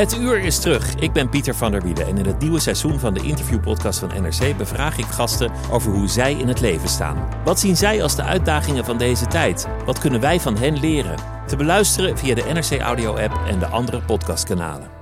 Het uur is terug. Ik ben Pieter van der Wielen en in het nieuwe seizoen van de interviewpodcast van NRC bevraag ik gasten over hoe zij in het leven staan. Wat zien zij als de uitdagingen van deze tijd? Wat kunnen wij van hen leren? Te beluisteren via de NRC Audio app en de andere podcastkanalen.